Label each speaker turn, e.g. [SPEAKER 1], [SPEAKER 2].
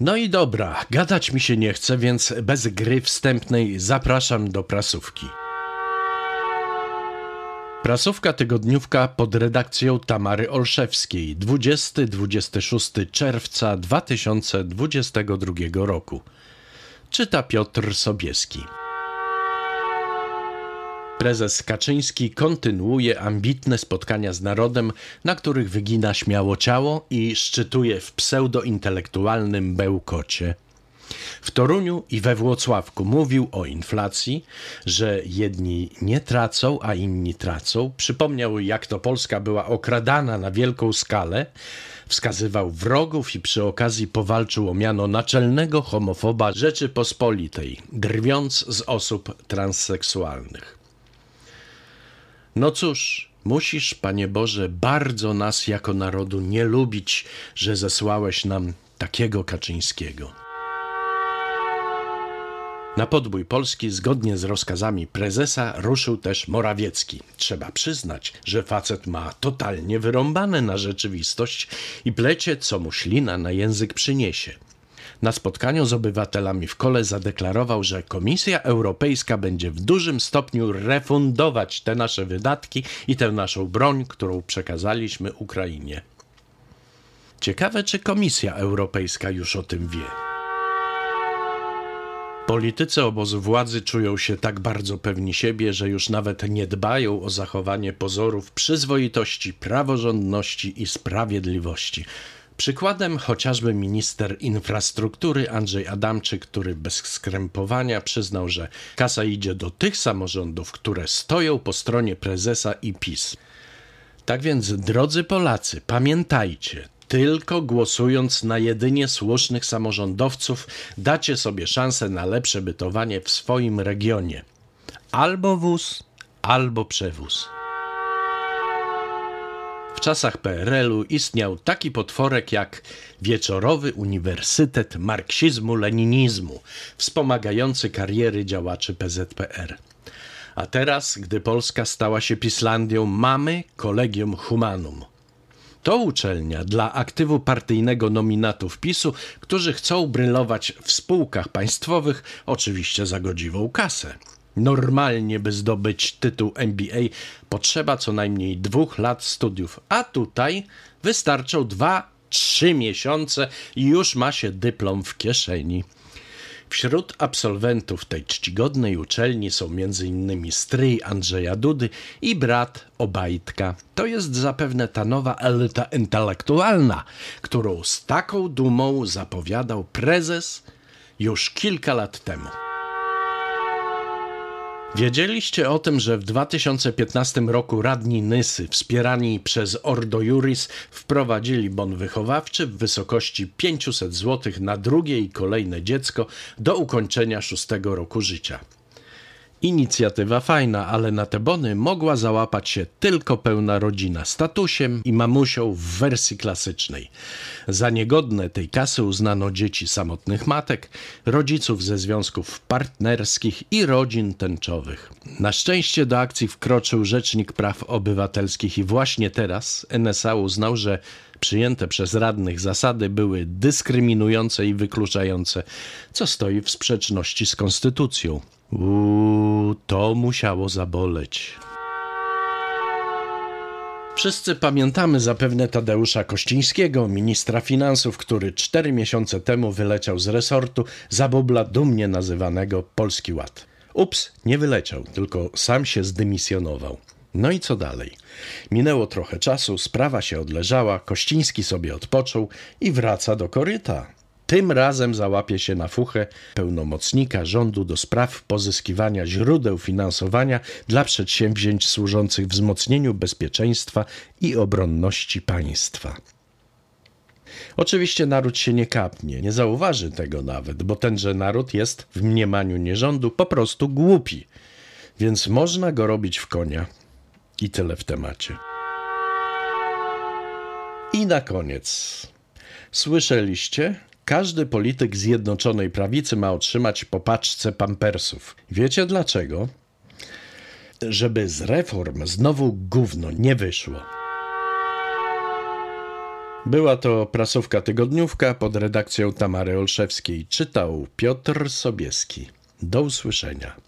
[SPEAKER 1] No i dobra, gadać mi się nie chce, więc bez gry wstępnej zapraszam do prasówki. Prasówka tygodniówka pod redakcją Tamary Olszewskiej 20-26 czerwca 2022 roku. Czyta Piotr Sobieski. Prezes Kaczyński kontynuuje ambitne spotkania z narodem, na których wygina śmiało ciało i szczytuje w pseudointelektualnym bełkocie. W Toruniu i we Włocławku mówił o inflacji, że jedni nie tracą, a inni tracą. Przypomniał, jak to Polska była okradana na wielką skalę. Wskazywał wrogów i przy okazji powalczył o miano naczelnego homofoba Rzeczypospolitej, drwiąc z osób transseksualnych. No cóż, musisz, Panie Boże, bardzo nas jako narodu nie lubić, że zesłałeś nam takiego Kaczyńskiego. Na podbój Polski, zgodnie z rozkazami prezesa, ruszył też Morawiecki. Trzeba przyznać, że facet ma totalnie wyrąbane na rzeczywistość i plecie, co mu ślina na język przyniesie. Na spotkaniu z obywatelami w kole zadeklarował, że Komisja Europejska będzie w dużym stopniu refundować te nasze wydatki i tę naszą broń, którą przekazaliśmy Ukrainie. Ciekawe, czy Komisja Europejska już o tym wie. Politycy obozu władzy czują się tak bardzo pewni siebie, że już nawet nie dbają o zachowanie pozorów przyzwoitości, praworządności i sprawiedliwości. Przykładem chociażby minister infrastruktury Andrzej Adamczyk, który bez skrępowania przyznał, że kasa idzie do tych samorządów, które stoją po stronie prezesa i PiS. Tak więc, drodzy Polacy, pamiętajcie, tylko głosując na jedynie słusznych samorządowców dacie sobie szansę na lepsze bytowanie w swoim regionie. Albo wóz, albo przewóz. W czasach PRL-u istniał taki potworek jak Wieczorowy Uniwersytet Marksizmu-Leninizmu, wspomagający kariery działaczy PZPR. A teraz, gdy Polska stała się Pislandią, mamy Collegium Humanum. To uczelnia dla aktywu partyjnego nominatów PiSu, którzy chcą brylować w spółkach państwowych, oczywiście za godziwą kasę. Normalnie, by zdobyć tytuł MBA, potrzeba co najmniej dwóch lat studiów, a tutaj wystarczą dwa, trzy miesiące i już ma się dyplom w kieszeni. Wśród absolwentów tej czcigodnej uczelni są m.in. stryj Andrzeja Dudy i brat Obajtka. To jest zapewne ta nowa elita intelektualna, którą z taką dumą zapowiadał prezes już kilka lat temu. Wiedzieliście o tym, że w 2015 roku radni Nysy, wspierani przez Ordo Juris, wprowadzili bon wychowawczy w wysokości 500 zł na drugie i kolejne dziecko do ukończenia szóstego roku życia. Inicjatywa fajna, ale na te bony mogła załapać się tylko pełna rodzina statusiem i mamusią w wersji klasycznej. Za niegodne tej kasy uznano dzieci samotnych matek, rodziców ze związków partnerskich i rodzin tęczowych. Na szczęście do akcji wkroczył Rzecznik Praw Obywatelskich i właśnie teraz NSA uznał, że przyjęte przez radnych zasady były dyskryminujące i wykluczające, co stoi w sprzeczności z konstytucją. Uuu, to musiało zaboleć. Wszyscy pamiętamy zapewne Tadeusza Kościńskiego, ministra finansów, który cztery miesiące temu wyleciał z resortu za bubla dumnie nazywanego Polski Ład. Ups, nie wyleciał, tylko sam się zdymisjonował. No i co dalej? Minęło trochę czasu, sprawa się odleżała, Kościński sobie odpoczął i wraca do koryta. Tym razem załapie się na fuchę pełnomocnika rządu do spraw pozyskiwania źródeł finansowania dla przedsięwzięć służących wzmocnieniu bezpieczeństwa i obronności państwa. Oczywiście naród się nie kapnie, nie zauważy tego nawet, bo tenże naród jest w mniemaniu nierządu po prostu głupi, więc można go robić w konia. I tyle w temacie. I na koniec. Słyszeliście? Każdy polityk Zjednoczonej Prawicy ma otrzymać po paczce pampersów. Wiecie dlaczego? Żeby z reform znowu gówno nie wyszło. Była to prasówka tygodniówka pod redakcją Tamary Olszewskiej. Czytał Piotr Sobieski. Do usłyszenia.